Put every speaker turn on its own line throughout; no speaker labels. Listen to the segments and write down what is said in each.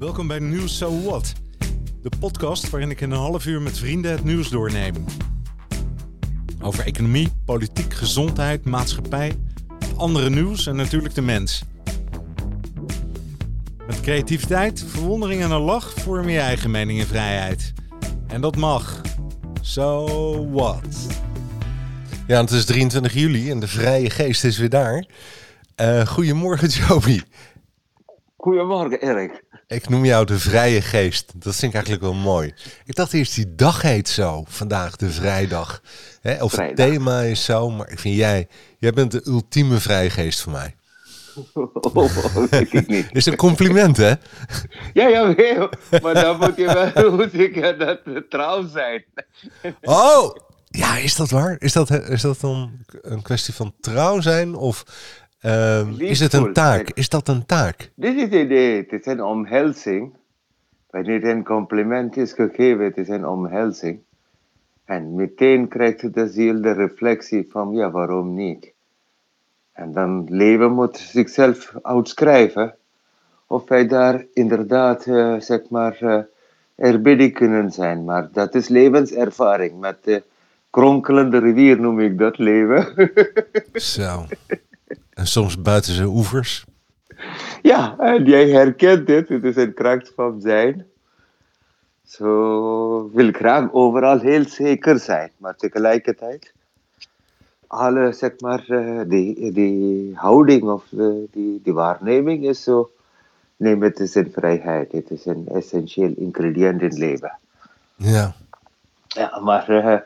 Welkom bij Nieuws So What, de podcast waarin ik in een half uur met vrienden het nieuws doorneem. Over economie, politiek, gezondheid, maatschappij, andere nieuws en natuurlijk de mens. Met creativiteit, verwondering en een lach vorm je eigen mening en vrijheid. En dat mag. So what?
Ja, het is 23 juli en de vrije geest is weer daar. Uh, goedemorgen, Joby.
Goedemorgen, Erik.
Ik noem jou de vrije geest. Dat vind ik eigenlijk wel mooi. Ik dacht eerst, die dag heet zo. Vandaag, de vrijdag. Hè? Of het thema is zo. Maar ik vind jij, jij bent de ultieme vrije geest voor mij.
Oh, denk ik niet.
is een compliment, hè?
Ja, ja, maar dan moet je wel moet ik, dat trouw zijn.
Oh, ja, is dat waar? Is dat, is dat dan een kwestie van trouw zijn? Of uh, is het een taak? Is dat een taak?
Dit is het idee. Het is een omhelzing. Wanneer een compliment is gegeven, het is een omhelzing. En meteen krijgt de ziel de reflectie van, ja, waarom niet? En dan leven moet zichzelf uitschrijven of wij daar inderdaad, uh, zeg maar, uh, kunnen zijn. Maar dat is levenservaring. Met de kronkelende rivier noem ik dat leven.
Zo. En soms buiten zijn oevers.
Ja, en jij herkent dit. Het is een kracht van zijn. Zo wil graag overal heel zeker zijn. Maar tegelijkertijd, alle, zeg maar, eh, die, die houding of die, die waarneming is zo. Neem het is een vrijheid. Het is een essentieel ingrediënt in leven.
Ja.
Ja, maar uh,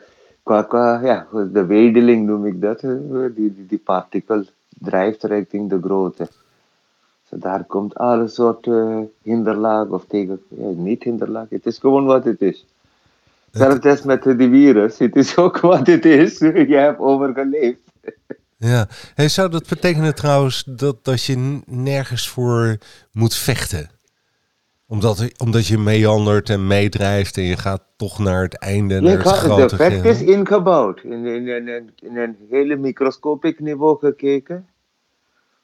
qua, qua ja, de wedeling noem ik dat. Die, die, die partikel drijft richting de grootte. So daar komt alle soorten hinderlaag of tegen, ja, niet hinderlaag, het is gewoon wat het is. Zelfs met de virus, het is ook wat het is, je hebt overgeleefd.
Ja, hey, zou dat betekenen trouwens dat, dat je nergens voor moet vechten? Omdat, omdat je meandert en meedrijft en je gaat toch naar het einde, naar het grote
De vecht is ingebouwd, in, in, in, in een hele microscopisch niveau gekeken.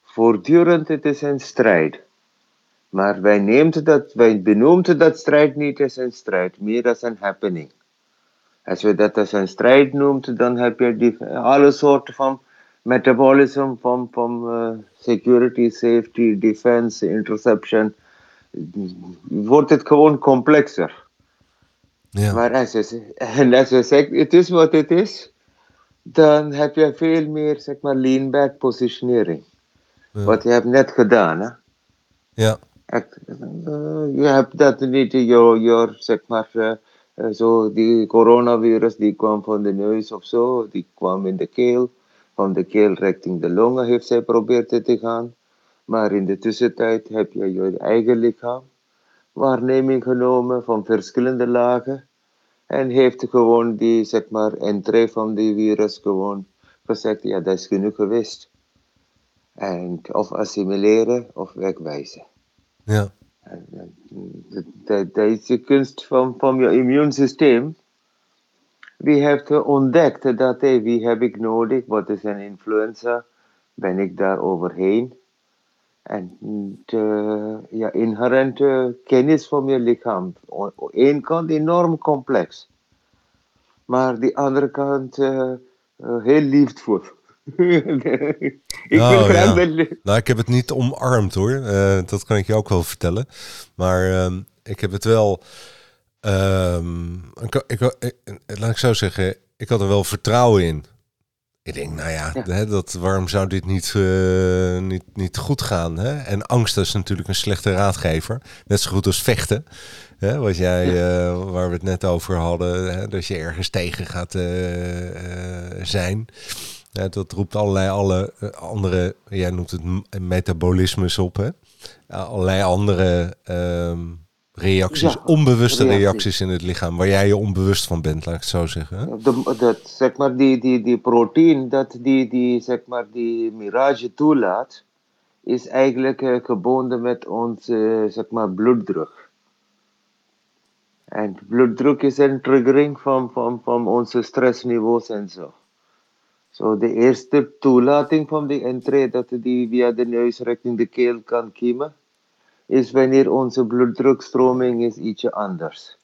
Voortdurend het is een strijd. Maar wij, neemt dat, wij benoemen dat strijd niet als een strijd, meer als een happening. Als we dat als een strijd noemt, dan heb je die, alle soorten van metabolism, van, van uh, security, safety, defense, interception. Wordt het gewoon complexer.
Ja.
Maar als je, en als je zegt, het is wat het is, dan heb je veel meer, zeg maar, lean back positionering. Ja. Wat je hebt net gedaan, hè?
Ja.
Echt, uh, je hebt dat niet, je, zeg maar, uh, zo die coronavirus die kwam van de neus of zo, die kwam in de keel. Van de keel richting de longen heeft zij probeerd te gaan. Maar in de tussentijd heb je je eigen lichaam waarneming genomen van verschillende lagen. En heeft gewoon die, zeg maar, entree van die virus gewoon gezegd, ja, dat is genoeg geweest. En of assimileren of wegwijzen.
Ja.
Dat, is de kunst van, van je immuunsysteem. Wie heeft ontdekt dat, hey, wie heb ik nodig? Wat is een influenza? Ben ik daar overheen? En de ja, inherente kennis van je lichaam. Eén kant enorm complex. Maar die andere kant uh, uh, heel liefdevol.
ik graag ja. Nou, ik heb het niet omarmd hoor. Uh, dat kan ik je ook wel vertellen. Maar uh, ik heb het wel. Um, ik, ik, ik, laat ik zo zeggen, ik had er wel vertrouwen in. Ik denk, nou ja, ja. Hè, dat, waarom zou dit niet, uh, niet, niet goed gaan? Hè? En angst is natuurlijk een slechte raadgever. Net zo goed als vechten. Hè? Wat jij, ja. uh, waar we het net over hadden, hè? dat je ergens tegen gaat uh, zijn. Ja, dat roept allerlei alle, andere, jij noemt het metabolismes op, hè? allerlei andere um, reacties, ja, onbewuste reacties. reacties. in het lichaam, waar jij je onbewust van bent, laat ik het zo zeggen.
De, dat, zeg maar, die, die, die protein dat die, die, zeg maar, die mirage toelaat, is eigenlijk uh, gebonden met onze uh, zeg maar, bloeddruk. En bloeddruk is een triggering van, van, van onze stressniveaus en zo. Zo, de eerste toelating van die entree dat die via de neus richting de keel kan kiemen, is wanneer onze bloeddrukstroming is ietsje anders.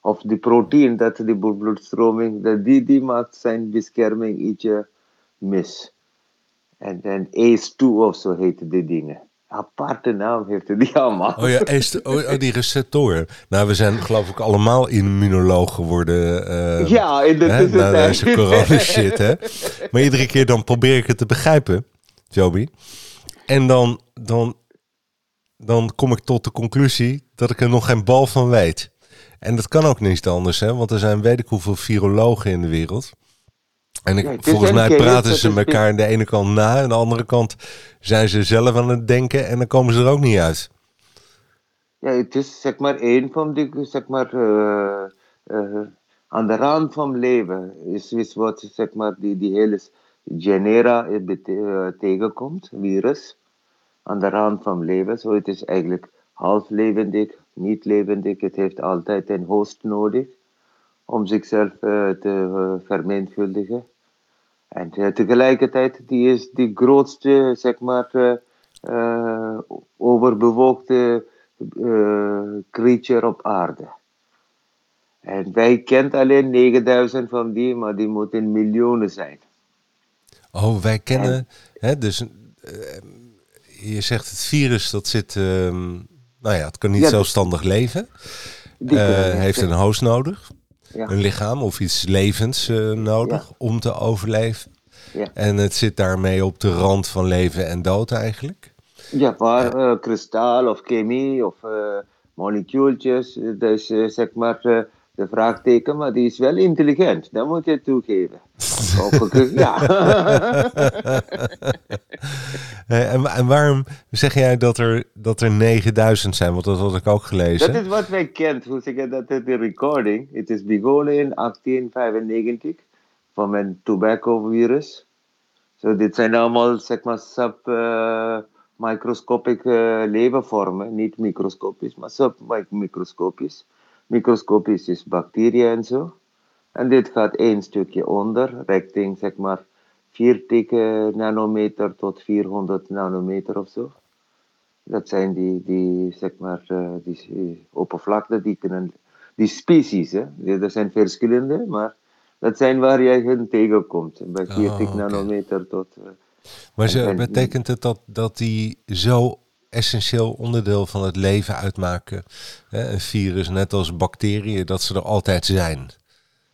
Of de protein dat de bloedstroming, dat die, die maakt zijn bescherming ietsje mis. En dan ACE2 of zo heet die dingen. Aparte naam heeft die allemaal.
Oh ja, ACE, oh, die receptoren. Nou, we zijn geloof ik allemaal immunoloog geworden. Uh,
ja, in de.
Na deze corona shit, hè. Maar iedere keer dan probeer ik het te begrijpen, Joby. En dan, dan, dan kom ik tot de conclusie dat ik er nog geen bal van weet. En dat kan ook niet anders, hè? want er zijn weet ik hoeveel virologen in de wereld. En ik, volgens mij praten ze elkaar aan de ene kant na. En aan de andere kant zijn ze zelf aan het denken en dan komen ze er ook niet uit.
Ja, het is zeg maar een van die, zeg maar, uh, uh, aan de rand van leven is, is wat zeg maar die, die hele genera uh, tegenkomt, virus. Aan de rand van leven. Zo het is eigenlijk half levendig, niet levendig. Het heeft altijd een host nodig om zichzelf te vermenigvuldigen. En tegelijkertijd die is die grootste, zeg maar, uh, overbevolkte uh, creature op aarde. En wij kennen alleen 9000 van die, maar die moeten miljoenen zijn.
Oh, wij kennen, hè, dus je zegt het virus dat zit, ehm, nou ja, het kan niet zelfstandig leven. heeft een host nodig een lichaam of iets levends uh, nodig om te overleven. Ja. En het zit daarmee op de rand van leven en dood eigenlijk.
Ja, waar uh, kristal of chemie of uh, molecuultjes, dus zeg maar de vraagteken, maar die is wel intelligent. Dat moet je toegeven. ja.
en, en, waarom zeg jij dat er, dat er 9000 zijn? Want dat had ik ook gelezen.
Dat is wat wij kent. Hoe zeg je dat? De recording. Het is begonnen in 1895 van een tobacco-virus. So, dit zijn allemaal zeg maar sub... Uh, microscopic uh, levenvormen, niet microscopisch, maar submicroscopisch microscopisch is bacteriën en zo. En dit gaat één stukje onder, richting zeg maar 40 nanometer tot 400 nanometer of zo. Dat zijn die, die zeg maar, uh, die oppervlakte, die kunnen, die species, hè. Er zijn verschillende, maar dat zijn waar jij hun tegenkomt. Bij 40 nanometer tot... Uh,
maar betekent het dat, dat die zo essentieel onderdeel van het leven uitmaken. Hè? Een virus, net als bacteriën, dat ze er altijd zijn.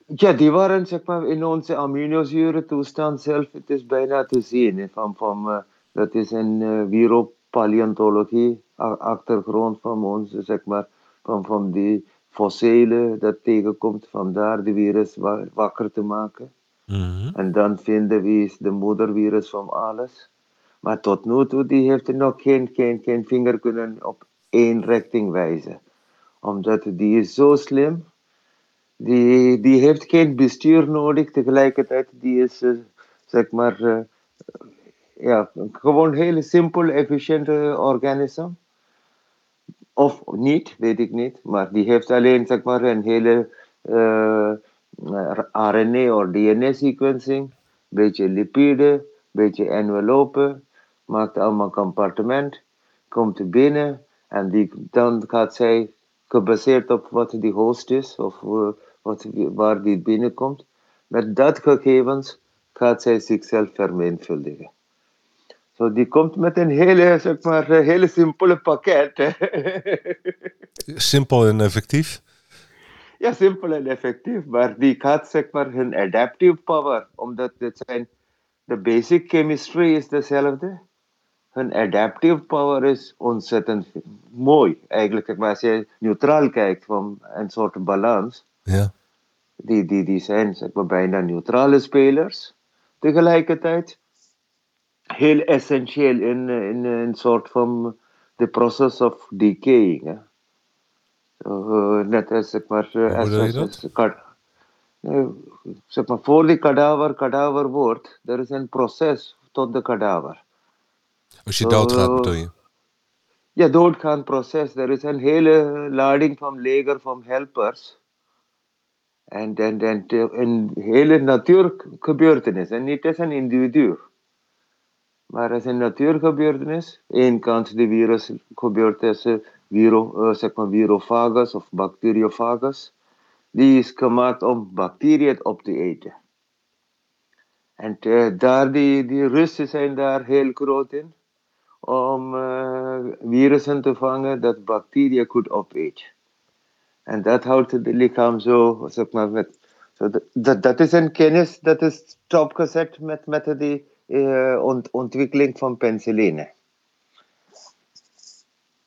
Ja, die waren zeg maar, in onze aminozuren toestand zelf. Het is bijna te zien. Van, van, uh, dat is een uh, viropaleontologie achtergrond van ons, zeg maar, van, van die fossielen dat tegenkomt, vandaar de virus wakker te maken. Mm En dan vinden we is de moedervirus van alles. Maar tot nu toe die heeft nog geen, geen, geen vinger kunnen op één richting wijzen. Omdat die is zo slim. Die, die heeft geen bestuur nodig. Tegelijkertijd die is, uh, zeg maar, uh, ja, gewoon hele simpel, efficiënte organisme. Of niet, weet ik niet. Maar die heeft alleen, zeg maar, een hele uh, RNA of DNA sequencing. Beetje lipiden, beetje envelopen maakt allemaal compartiment, komt binnen en die, dan gaat zij, gebaseerd op wat die host is of wat, waar die binnenkomt, met dat gegevens gaat zij zichzelf vermenigvuldigen. Zo, die komt met een hele, zeg maar, hele simpele pakket.
Simpel en effectief?
Ja, simpel en effectief, maar die gaat zeg maar hun adaptive power, omdat het zijn, de basic chemistry is dezelfde hun adaptive power is ontzettend mooi. Eigenlijk, maar als je neutraal kijkt van een soort balans,
ja.
die, die, die zijn zeg maar, bijna neutrale spelers. Tegelijkertijd heel essentieel in, in een soort van the process of decaying. Hè. Uh, net als zeg maar,
Hoe als, als, als,
uh, zeg maar, voor die kadaver kadaver wordt, er is een proces tot de kadaver.
Als je doodgaat, bedoel je?
Ja, doodgaan proces. Er is een hele lading van leger van helpers. En, en, en een hele natuurgebeurtenis. En niet als een individu. Maar als een natuurgebeurtenis. Eén kant de virus gebeurt als viro, zeg maar virofagus of bacteriofagus. Die is gemaakt om bacteriën op te eten. En daar die, die Russen zijn daar heel groot in. Om virussen te vangen dat bacteriën goed opeten. En dat houdt het lichaam zo, zeg maar, met so dat, dat is een kennis dat is stopgezet met, met de uh, ont, ontwikkeling van penicilline.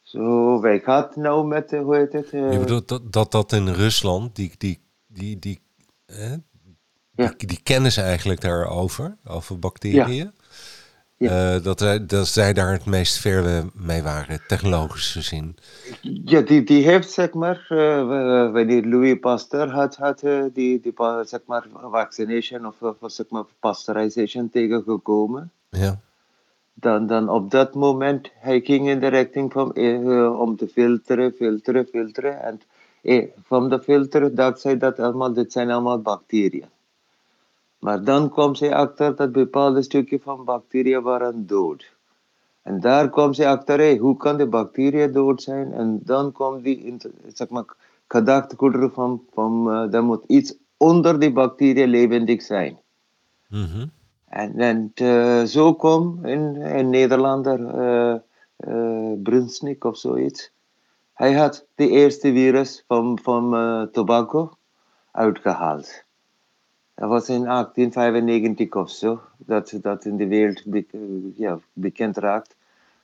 Zo, wij gaan nou met, hoe heet het?
Uh, Je bedoelt dat, dat dat in Rusland, die, die, die, die, eh, ja. die, die kennis eigenlijk daarover, over bacteriën. Ja. Ja. Uh, dat, zij, dat zij daar het meest ver mee waren, technologisch gezien.
Ja, die, die heeft zeg maar, uh, wanneer Louis Pasteur had, had uh, die, die zeg maar, vaccination of, of zeg maar, pasteurization tegengekomen.
Ja.
Dan, dan op dat moment, hij ging in de richting van, om te filteren, filteren, filteren. En van de filteren dacht zij dat allemaal, dit zijn allemaal bacteriën. Maar dan kwam zij achter dat bepaalde stukje van bacteriën waren dood. En daar kwam zij achter, hey, hoe kan de bacteriën dood zijn? En dan kwam die zeg maar, van, van uh, er moet iets onder die bacteriën levendig zijn.
Mm -hmm.
En, en uh, zo kwam een, een Nederlander, uh, uh, Brunsnik of zoiets. Hij had de eerste virus van, van tobacco uitgehaald. Dat was in 1895 of zo, dat dat in de wereld ja, bekend raakt.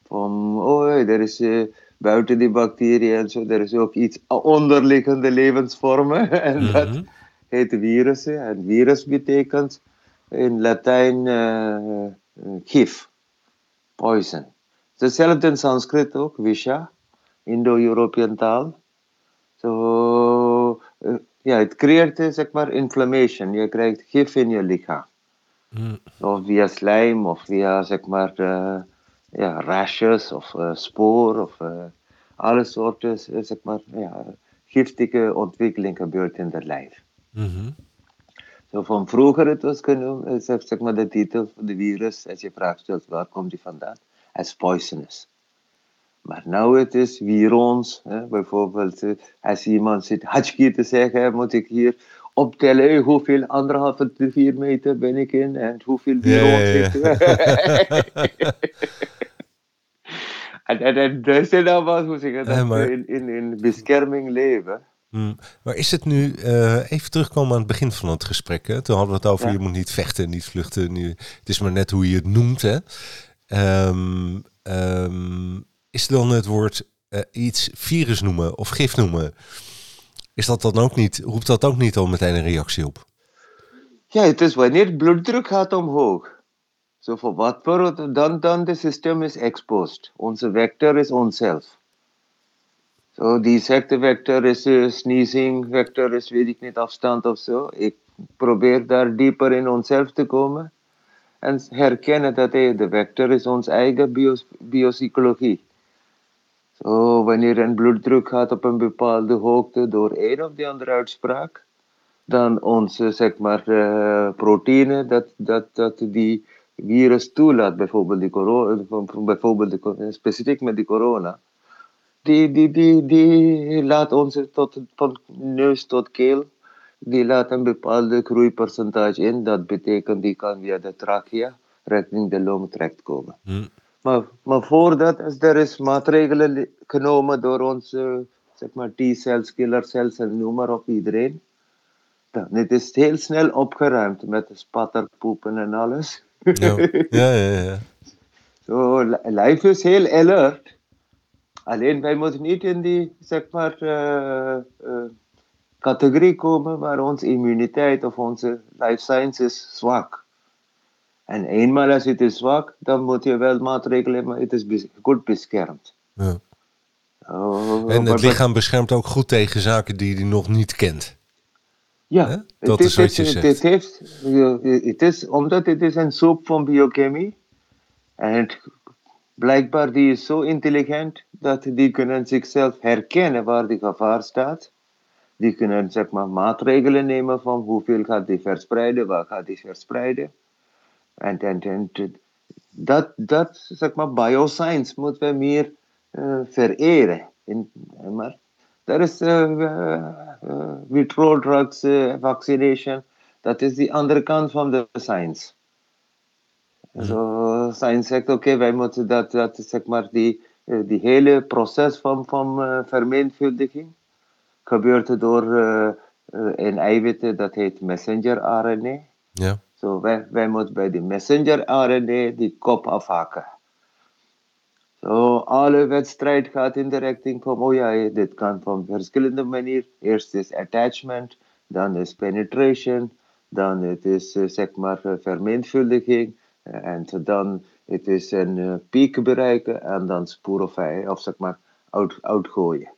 Van, oh, er is uh, buiten die bacteriën en zo, er is ook iets onderliggende levensvormen. en mm-hmm. dat heet virussen. En virus betekent in Latijn uh, gif, poison. Hetzelfde in Sanskrit ook, Visha, Indo-European taal. Zo, so, ja, het creëert zeg maar inflammation. Je krijgt gif in je lichaam.
Mm.
Of via slijm, of via zeg maar uh, ja, rashes of uh, spoor of uh, alle soorten zeg maar, ja, giftige ontwikkeling gebeurt in het lijf.
Mm -hmm.
Zo van vroeger het was genoemd, zeg maar de titel van de virus, als je vraagt stelt waar komt die vandaan, as poisonous. Maar nou het is wie ons, hè, bijvoorbeeld eh, als iemand zit hatchki te zeggen, moet ik hier optellen hoeveel anderhalve vier meter ben ik in en hoeveel wie ja, ja. en, en, en dat is nou wat, hoe zeg dat, maar... in, in, in bescherming leven.
Hmm. Maar is het nu, uh, even terugkomen aan het begin van het gesprek. Hè? Toen hadden we het over, ja. je moet niet vechten, niet vluchten. Nu, het is maar net hoe je het noemt. Hè? Um, um, is dan het woord uh, iets virus noemen of gif noemen, is dat dan ook niet, roept dat ook niet al meteen een reactie op?
Ja, het is wanneer bloeddruk gaat omhoog. Zo voor wat voor, dan, dan de systeem is exposed. Onze vector is onszelf. Zo, die secte vector is uh, sneezing, vector is weet ik niet, afstand of zo. Ik probeer daar dieper in onszelf te komen. En herkennen dat hey, de vector is onze eigen bios. Zo, wanneer een bloeddruk gaat op een bepaalde hoogte door een of die andere uitspraak, dan onze zeg maar, uh, proteïne dat, dat, dat die virus toelaat, bijvoorbeeld, die corona, bijvoorbeeld de, specifiek met die corona, die, die, die, die laat ons tot, van neus tot keel, die laat een bepaalde groeipercentage in. Dat betekent die kan via de trachea richting de long terechtkomen.
Hmm.
Maar, maar voordat er is maatregelen genomen door onze zeg maar, T-cells, killercells en noem maar op iedereen. Dan het is heel snel opgeruimd met spatterpoepen en alles.
Ja, ja, ja. ja.
Zo, lijf is heel alert. Alleen wij moeten niet in die zeg maar, uh, uh, categorie komen waar onze immuniteit of onze life science is zwak. En eenmaal als het is zwak, dan moet je wel maatregelen, maar het is goed beschermd.
Ja. Oh, en het lichaam beschermt ook goed tegen zaken die hij nog niet kent.
Ja,
dat is, wat je zegt. Het,
heeft, het is, omdat het is een soep van biochemie. En blijkbaar die is zo intelligent dat die kunnen zichzelf herkennen waar die gevaar staat. Die kunnen zeg maar, maatregelen nemen van hoeveel gaat die verspreiden, waar gaat die verspreiden. En, en, en dat, dat, zeg maar, bioscience moeten we meer uh, vereren. In, maar er is withdrawal drugs, vaccination. Dat is die andere kant van de science. Mm. Zo, science zegt, oké, wij moeten dat, dat, zeg maar, die, die hele proces van, van uh, vermenigvuldiging gebeurt door uh, een eiwitten, dat heet messenger RNA.
Ja.
Zo, wij, wij moeten bij die messenger RNA die kop afhakken. Zo, alle wedstrijd gaat in de richting van, oh ja, dit kan van verschillende manieren. Eerst is attachment, dan is penetration, dan het is, zeg maar, vermenigvuldiging. En dan het is een piek bereiken en dan sporen of zeg maar, uit, uitgooien.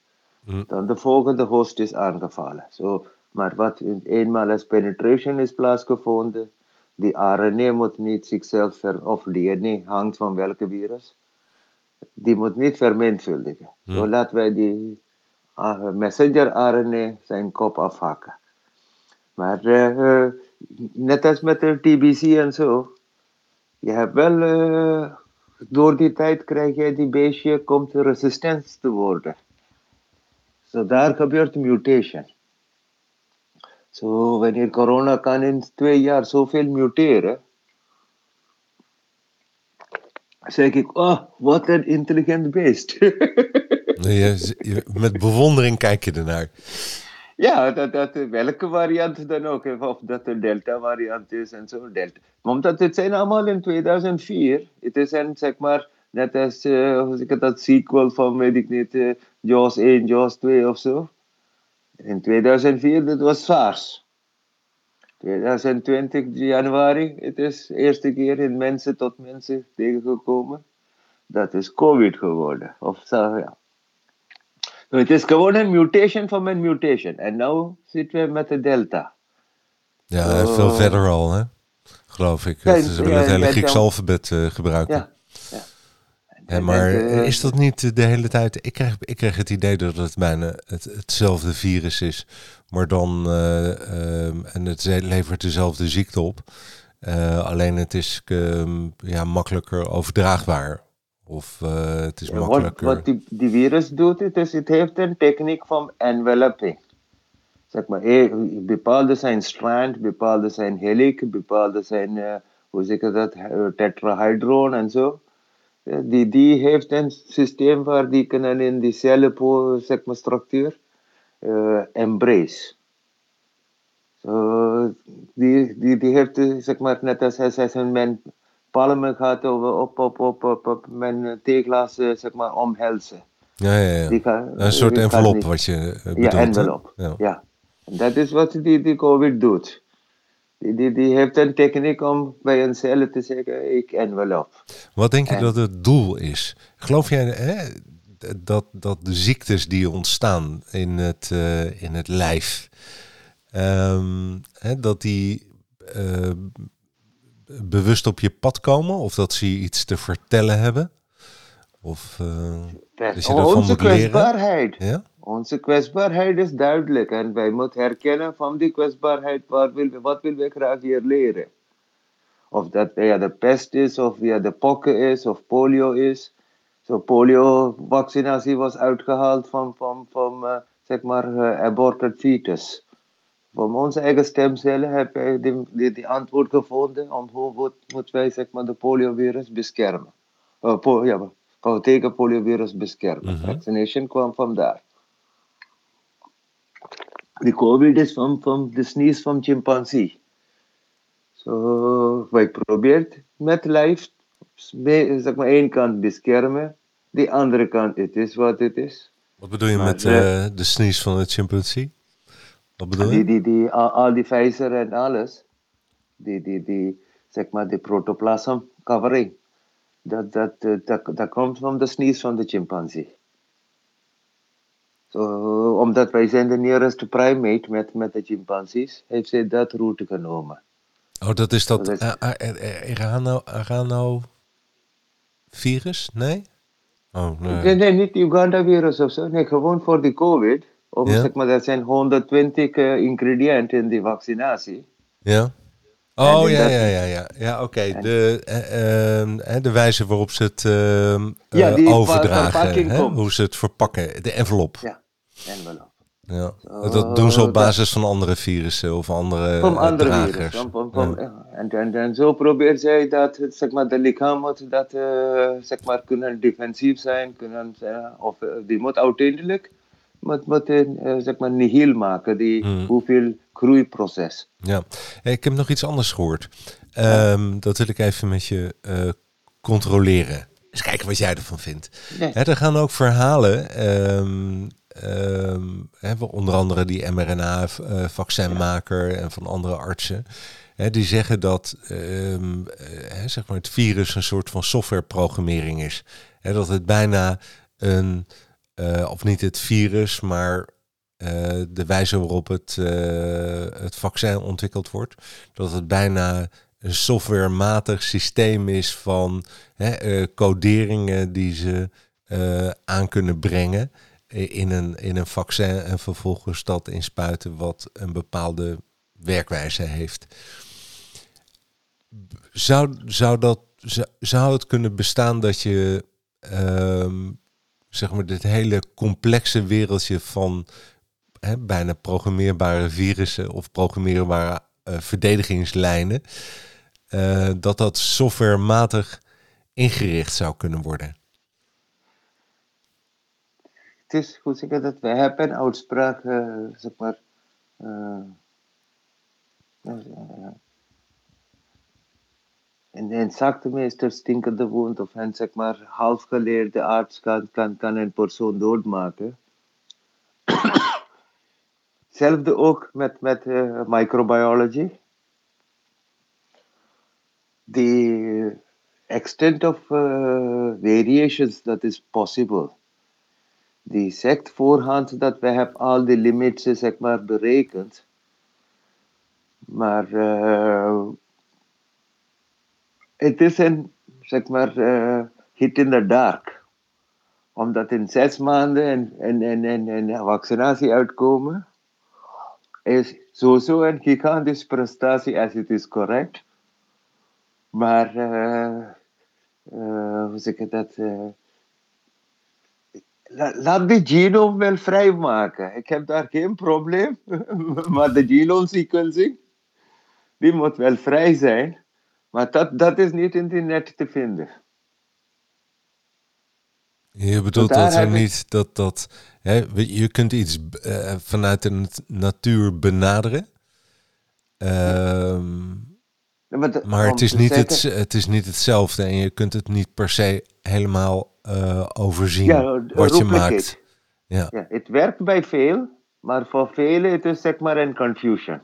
Mm. Dan de volgende host is aangevallen. So, maar wat eenmaal als penetration is plaatsgevonden, die RNA moet niet zichzelf ver, of DNA hangt van welke virus, die moet niet vermenigvuldigen. Mm. Zo laten wij die uh, messenger RNA zijn kop afhakken. Maar uh, net als met de TBC en zo, je hebt wel, uh, door die tijd krijg je die beestje, komt resistent te worden. Zo daar gebeurt mutation. Zo wanneer corona kan in twee jaar zoveel muteren, zeg ik, oh, wat een intelligent beest.
met bewondering kijk je ernaar.
Ja, dat, dat, welke variant dan ook. Of dat de Delta-variant is en zo. Delta. Omdat het zijn allemaal in 2004. Het is een, zeg maar, net als uh, zeg dat sequel van, weet ik niet, uh, Jaws 1, Jaws 2 of zo. In 2004, dat was SARS. 2020 januari, het is de eerste keer in mensen tot mensen tegengekomen. Dat is COVID geworden. Of zo, ja. Het is gewoon een mutation van een mutation. En nu zitten we met de delta.
Ja, veel verder al, hè? geloof ik. Ja, Ze willen het hele Griekse alfabet uh, gebruiken. Ja, maar uh, is dat niet de hele tijd... Ik krijg, ik krijg het idee dat het bijna het, hetzelfde virus is. Maar dan... Uh, en het levert dezelfde ziekte op. alleen het is ehm, ja, makkelijker overdraagbaar. Of het is ja, makkelijker.
Wat, wat die, die, virus doet, het, is, het heeft een techniek van enveloping. Zeg maar, bepaalde zijn strand, bepaalde zijn helix, bepaalde zijn, uh, hoe zeg je dat, eh, tetrahydron en zo. Die, die heeft een systeem waar die kunnen in die cellen, zeg maar, structuur uh, embrace. So, die, die, die heeft, zeg maar, net als, als een palmen gaat op, op, op, op, op mijn theeglas zeg maar, omhelzen.
Ja, ja, ja. een soort envelop wat je bedoelt.
Ja, envelop. Ja. ja. Dat is wat die, die COVID doet. Die, die, die heeft een techniek om bij een cel te zeggen, ik envelop.
Wat denk je dat het doel is? Geloof jij hè, dat, dat de ziektes die ontstaan in het, uh, in het lijf, um, hè, dat die uh, bewust op je pad komen? Of dat ze iets te vertellen hebben? Of uh,
is Onze kwetsbaarheid. Ja? Onze kwetsbaarheid is duidelijk. En wij moeten herkennen van die kwetsbaarheid wat wil, wat wil we graag hier leren. Of dat ja, de pest is, of ja, de pokken is, of polio is. Zo polio-vaccinatie was uitgehaald van, van, van uh, zeg maar, uh, aborted fetus. Van onze eigen stemcellen hebben wij die, die, die, antwoord gevonden om hoe moeten wij zeg maar, de poliovirus beschermen. Uh, po, ja, tegen poliovirus beschermen. Mm -hmm. Vaccination kwam van daar. De COVID is van, van de sneeze van chimpansee. So, wij proberen met lijf, zeg maar, één kant beschermen, de andere kant, het is wat het is.
Wat bedoel je maar, met uh, de sneeze van de chimpansee? Wat bedoel je?
Die, die, die, al, al die Pfizer en alles, die, die, die, zeg maar, de protoplasm covering, dat, dat, dat, dat komt van de sneeze van de chimpansee. So, omdat wij zijn de nearest primate met, met de chimpansees, heeft zij dat route genomen.
Oh, dat is dat, dat Arano, Arano virus? Nee?
Oh, nee. nee. Nee, niet Uganda-virus of zo. Nee, gewoon voor de COVID. Of ja? zeg maar, er zijn 120 uh, ingrediënten in die vaccinatie.
Ja. Oh ja, ja, ja, ja, ja. oké. De, uh, de wijze waarop ze het uh, ja, overdragen, hè? hoe ze het verpakken, de envelop.
Ja, envelop.
Ja. dat doen ze op basis van andere virussen of andere
Van andere dragers. virussen. Van, van, ja. en, en, en zo probeert zij dat zeg maar, de lichaam dat, uh, zeg maar, kunnen defensief zijn, kunnen, of die moet uiteindelijk moet, moet uh, zeg maar, nihil maken, die hmm. hoeveel groeiproces.
Ja, ik heb nog iets anders gehoord. Um, dat wil ik even met je controleren. Eens kijken wat jij ervan vindt. Nee. er gaan ook verhalen um, um, hebben onder andere die mRNA-vaccinmaker en van andere artsen. Die zeggen dat um, zeg maar het virus een soort van softwareprogrammering is. Dat het bijna een, uh, of niet het virus, maar uh, de wijze waarop het, uh, het vaccin ontwikkeld wordt. Dat het bijna een softwarematig systeem is van hè, coderingen die ze aan kunnen brengen in een, in een vaccin en vervolgens dat inspuiten wat een bepaalde werkwijze heeft. Zou, zou, dat, zou het kunnen bestaan dat je um, zeg maar dit hele complexe wereldje van hè, bijna programmeerbare virussen of programmeerbare uh, verdedigingslijnen, uh, dat dat softwarematig ingericht zou kunnen worden?
het is, zeg ik dat, wij hebben een uitspraak, uh, zeg maar, en een zaaktemeester stinkende woont of een zeg maar halfgeleerde arts kan, kan, kan een persoon doodmaken. Hetzelfde ook met, met uh, microbiology. The extent of uh, variations that is possible die zegt voorhand dat wij hebben al die limits zeg maar berekend. Maar uh, het is een zeg maar uh, hit in the dark. Omdat in zes maanden en, en, en, en, vaccinatie uitkomen is sowieso een gigantische prestatie als het is correct. Maar uh, hoe zeg ik dat? laat de genome wel vrijmaken. Ik heb daar geen probleem. maar de genome sequencing, die moet wel vrij zijn. Maar dat, dat is niet in het net te vinden.
Je bedoelt dat er niet dat dat. Hè, je kunt iets uh, vanuit de natuur benaderen. Uh, maar, maar het, is niet het, het is niet hetzelfde en je kunt het niet per se helemaal uh, overzien ja, wat je maakt.
Ja. ja, het werkt bij veel, maar voor velen het is zeg maar een confusion.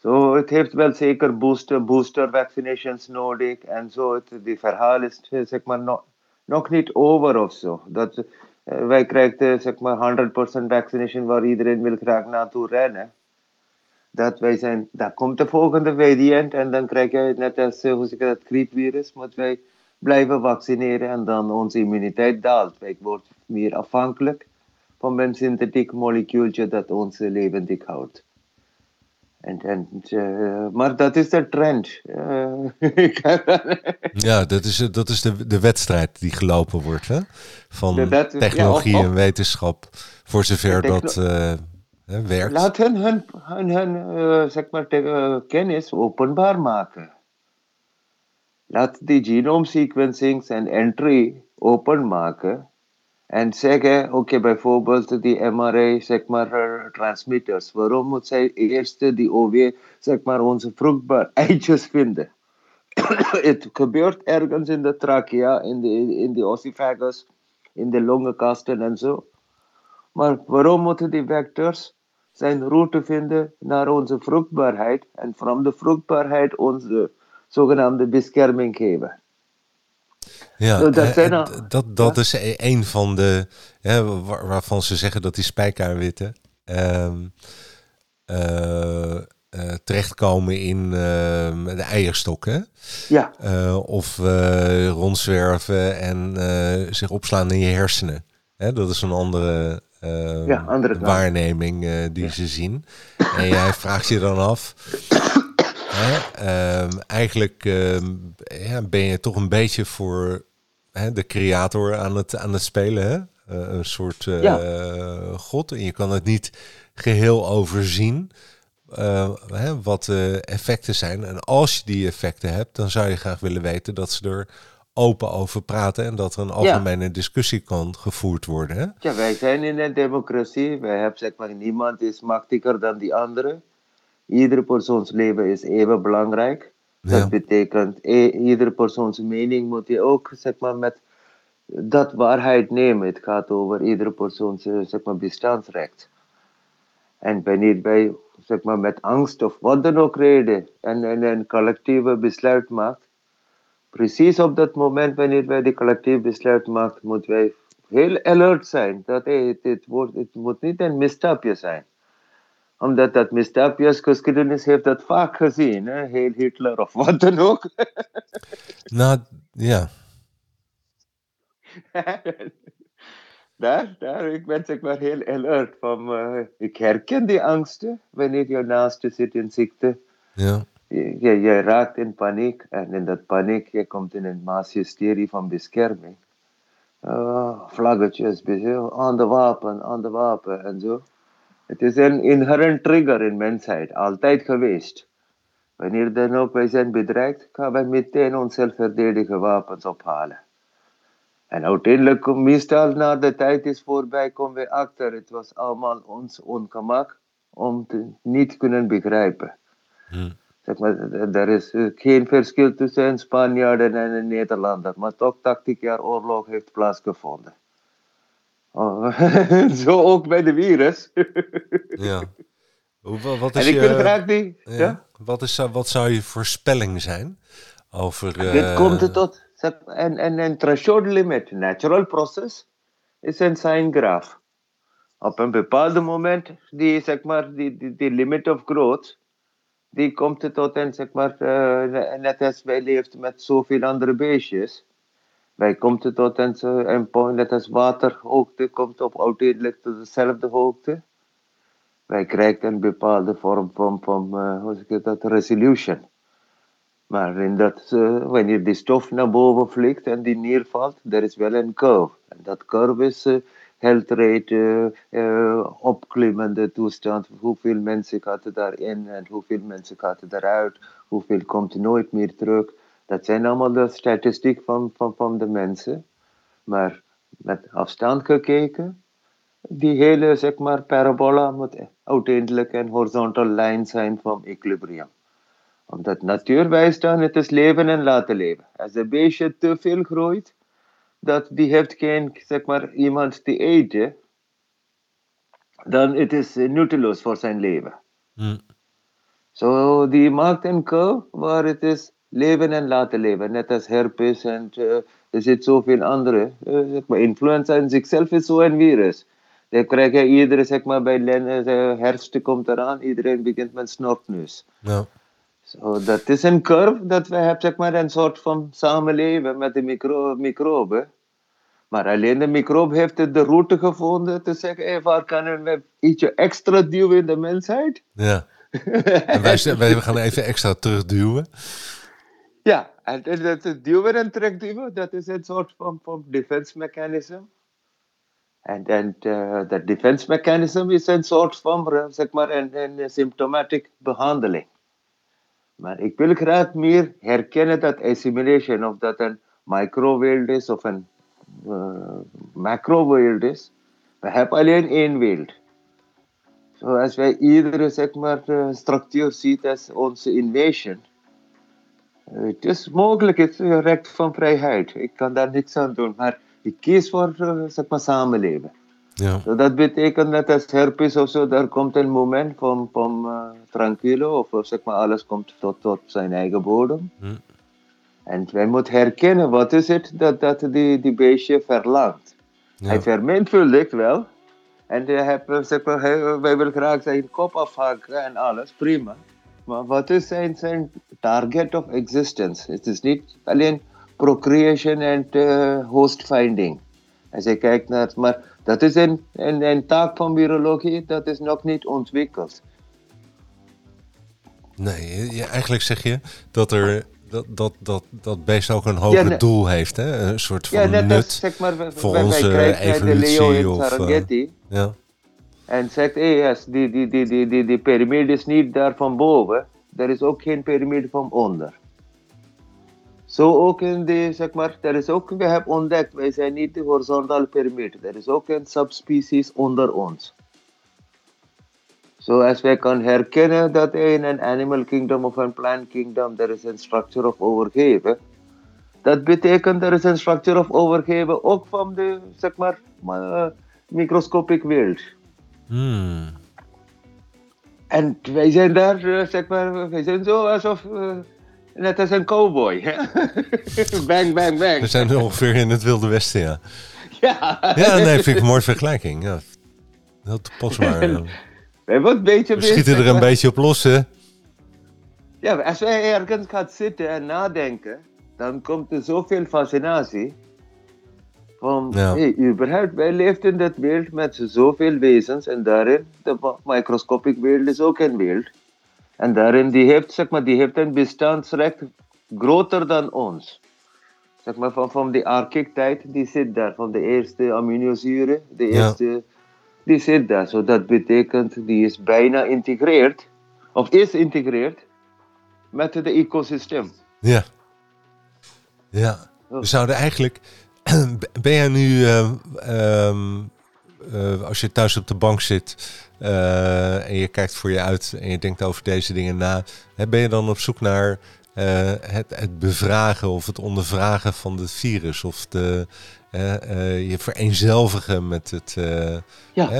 Zo, het heeft wel zeker booster, booster vaccinations nodig en zo. Het, die verhaal is zeg maar nog, nog niet over of zo. Dat, uh, wij krijgen zeg maar 100% vaccination waar iedereen wil graag naartoe rennen. Dat wij zijn, daar komt de volgende variant en dan krijg je net als hoe zeg dat griepvirus, moet wij blijven vaccineren en dan onze immuniteit daalt. Wij worden meer afhankelijk van een synthetiek molecuultje dat ons levendig houdt. En, en, uh, maar dat is de trend. Uh,
ja, dat is, dat is de, de wedstrijd die gelopen wordt hè? van technologie en wetenschap, voor zover dat uh, werkt.
Laat hen hun, hun, hun zeg maar, kennis openbaar maken. Laat die genome sequencing en entry openmaken en zeggen, oké, okay, bijvoorbeeld die MRI, zeg maar, transmitters. Waarom moet zij eerst die OV, zeg maar, onze vruchtbaar eitjes vinden? Het gebeurt ergens in de trachea, in de, in de ossiphagus, in de longenkasten en zo. Maar waarom moeten die vectors zijn route vinden naar onze vruchtbaarheid en van de vruchtbaarheid onze zogenaamde bescherming geven.
Ja, dat, dat, dat is e- een van de, hè, waarvan ze zeggen dat die spijkerwitten uh, uh, terechtkomen in ehm, de eierstok. Hè?
Ja.
Uh, of rondzwerven en zich opslaan in je hersenen. Hè? Dat is een andere, ehm, ja, andere waarneming die ze zien. En jij vraagt je dan af Ehm, eigenlijk ehm, ja, ben je toch een beetje voor hè, de creator aan het, aan het spelen. Hè? Eh, een soort uh, god. En je kan het niet geheel overzien. Uh, hè, wat de effecten zijn. En als je die effecten hebt, dan zou je graag willen weten dat ze er open over praten en dat er een algemene discussie kan gevoerd worden. Hè?
Ja, wij zijn in een democratie. Wij hebben zeg maar, niemand is machtiger dan die andere. Iedere persoons leven is even belangrijk. Dat betekent, e iedere persoons mening moet je ook zeg maar, met dat waarheid nemen. Het gaat over iedere persoons zeg maar, bestaansrecht. En wanneer wij zeg maar, met angst of wat dan ook reden en, en een collectieve besluit maakt, precies op dat moment wanneer wij die collectief besluit maken, moeten wij heel alert zijn. Dat hey, het, het, wordt, het moet niet een misstapje zijn. Omdat dat misstapjes, geschiedenis heeft dat vaak gezien. Hè? Heel Hitler of wat dan ook.
nou, ja.
daar, daar, ik ben zeg maar heel alert van, uh, ik herken die angsten wanneer je naast je zit in ziekte.
Ja
je, je raakt in paniek en in dat paniek je komt in een masshysterie van bescherming. Uh, vlaggetjes, aan de wapen, aan de wapen en zo. Het is een inherent trigger in mensheid, altijd geweest. Wanneer dan ook wij zijn bedreigd, gaan wij meteen ons zelfverdedigende wapens ophalen. En uiteindelijk, meestal na de tijd is voorbij, komen we achter, het was allemaal ons ongemak om te niet kunnen begrijpen. Hmm. Zeg maar, er is geen verschil tussen een Spanjaard en een Nederlander, maar toch 80 jaar oorlog heeft plaatsgevonden. Oh, zo ook bij de virus.
ja. Wat
is en ik je, graag die. Ja,
Wat, is, wat zou je voorspelling zijn over.
Uh, Dit komt het tot. En, en een threshold limit, natural process, is een sine graph. Op een bepaald moment, die, zeg maar, die, die, die limit of growth, die komt tot een, zeg maar, uh, net als wij leeft met zoveel andere beestjes. Wij komen tot een, point, net als waterhoogte komt op uiteindelijk tot dezelfde hoogte. Wij krijgen een bepaalde vorm van, van uh, hoe zeg dat, resolution. Maar in dat, uh, wanneer die stof naar boven vliegt en die neervalt, er is wel een curve. En dat curve is health rate, uh, opklimmende toestand. Hoeveel mensen gaat er daarin en hoeveel mensen gaat er daaruit? Hoeveel komt nooit meer terug? Dat zijn allemaal de statistiek van, van, van de mensen. Maar met afstand gekeken, die hele zeg maar, parabola moet uiteindelijk een horizontal lijn zijn van equilibrium. Omdat natuur wijst dan, het is leven en laten leven. Als een beestje te veel groeit, dat die heeft geen, zeg maar, iemand die eten, dan het is nutteloos voor zijn leven. Hmm. Zo, die maakt een curve waar het is leven en laten leven. Net als herpes en uh, er zit zoveel andere. Uh, zeg maar, influenza in zichzelf is zo'n virus. Dan krijg je iedereen, zeg maar, bij uh, herfst komt eraan, iedereen begint met snortneus.
Ja.
So, dat is een curve dat we hebben, zeg maar, een soort van samenleven met de micro microben. Maar alleen de microbe heeft de route gevonden te zeggen, hey, waar kunnen we ietsje extra duwen in de mensheid?
Ja. en wij, wij gaan even extra terugduwen.
Ja, en dat duwen en terugduwen, dat is een soort van, van defense mechanism. En uh, dat defense mechanism is een soort van, zeg maar, een, een symptomatic behandeling. Maar ik wil graag meer herkennen dat assimilation, of dat een microwereld is of een uh, macro-wereld is. We hebben alleen één wereld. Zoals wij iedere zeg maar, uh, structuur ziet als onze invasion. Het is mogelijk, het is recht van vrijheid. Ik kan daar niks aan doen, maar ik kies voor zeg maar, samenleven.
Ja.
So dat betekent dat als herpes of zo, daar komt een moment van, van uh, tranquilo, of zeg maar alles komt tot, tot zijn eigen bodem. Hm. En wij moeten herkennen wat is het dat, dat die, die beestje verlangt. Ja. Hij vermenigvuldigt wel. En hij heeft, zeg maar, wij willen graag zijn kop afhakken en alles, prima. Maar wat is zijn, zijn target of existence? Het is niet alleen procreation en uh, host finding. Als je kijkt naar, maar dat is een, een, een taak van virologie, dat is nog niet ontwikkeld.
Nee, eigenlijk zeg je dat er dat, dat, dat, dat beest ook een hoger doel heeft, hè? Een soort van ja, net nut als, zeg maar, voor onze evolutie. of, uh, ja.
En zegt, hey, yes, die, die, die, die, piramide is niet daar van boven. Er is ook geen piramide van onder. Zo ook in de, zeg maar, er is ook, we hebben ontdekt, wij zijn niet de horizontale piramide. Er is ook een subspecies onder ons. Zoals wij kunnen herkennen dat in een animal kingdom of een plant kingdom er is een structure of overgeven. Dat betekent er is een structure of overgeven ook van de, zeg maar, microscopic wereld. Hmm. En wij zijn daar, uh, zeg maar, wij zijn zo alsof, uh, net als een cowboy. bang, bang, bang.
We zijn ongeveer in het Wilde Westen, ja. Ja, ja nee, vind ik een mooie vergelijking. Ja. Heel toepasbaar.
Wij beetje
We schieten er een beetje op los, hè?
Ja, als wij ergens gaan zitten en nadenken, dan komt er zoveel fascinatie. Van, ja. hey, überhaupt, wij leven in dit wereld met zoveel wezens en daarin, de microscopic wereld is ook een wereld. En daarin, die heeft, zeg maar, die heeft een bestaansrecht groter dan ons. Zeg maar, van, van de archiek-tijd, die zit daar, van de eerste aminozuren, de eerste die zit daar. So dat betekent die is bijna integreerd, of is integreerd met het ecosysteem.
Ja. Ja. We zouden eigenlijk. Ben jij nu, uh, uh, als je thuis op de bank zit uh, en je kijkt voor je uit en je denkt over deze dingen na, hè, ben je dan op zoek naar het, het bevragen of het ondervragen van het virus of de, uh, je vereenzelvigen met het,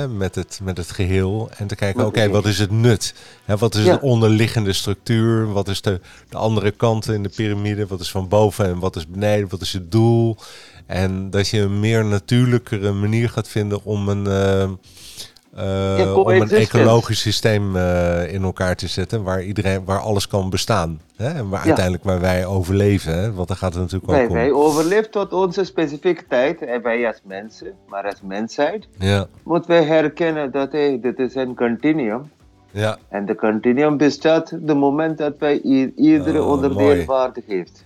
met, het, met het geheel. En te kijken, oké, wat is het nut? Hè, wat is de onderliggende structuur? Wat is de, de andere kant in de piramide? Wat is van boven en wat is beneden? Wat is het doel? En dat je een meer natuurlijkere manier gaat vinden om een uh, om een ecologisch systeem uh, in elkaar te zetten waar iedereen, waar alles kan bestaan. Hè? En waar uiteindelijk waar wij overleven. Hè? Want daar gaat het natuurlijk
wij,
ook om.
Wij overleven tot onze specifieke tijd. En wij als mensen, maar als mensheid, ja. moeten wij herkennen dat hey, dit is een continuum. Ja. En de continuum bestaat de moment dat wij iedere oh, onderdeel waarde geeft.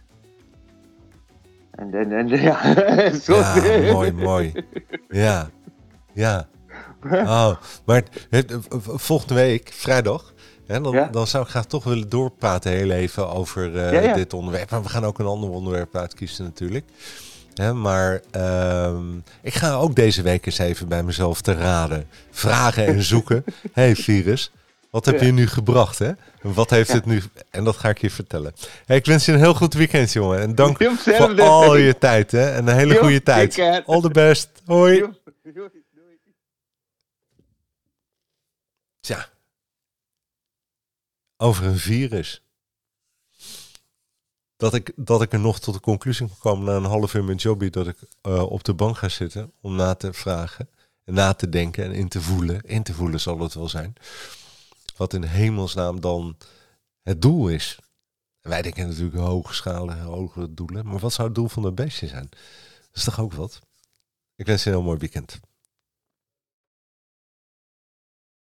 En, en, en ja,
zo ja, mooi, mooi. Ja, ja. Oh, maar het, volgende week, vrijdag, hè, dan, dan zou ik graag toch willen doorpraten heel even over uh, dit onderwerp. Maar we gaan ook een ander onderwerp uitkiezen natuurlijk. maar uh, ik ga ook deze week eens even bij mezelf te raden. Vragen en zoeken. hey virus, wat heb je nu gebracht? Hè? Wat heeft het nu... En dat ga ik je vertellen. Hey, ik wens je een heel goed weekend, jongen. En dank voor al je tijd. Hè? En een hele goede tijd. All the best. Hoi. Tja. Over een virus. Dat ik, dat ik er nog tot de conclusie kwam na een half uur met Jobby dat ik uh, op de bank ga zitten om na te vragen, en na te denken en in te voelen. In te voelen zal het wel zijn. Wat in hemelsnaam dan het doel is. Wij denken natuurlijk hoge schalen, hogere doelen. Maar wat zou het doel van dat beestje zijn? Dat is toch ook wat? Ik wens je een heel mooi weekend.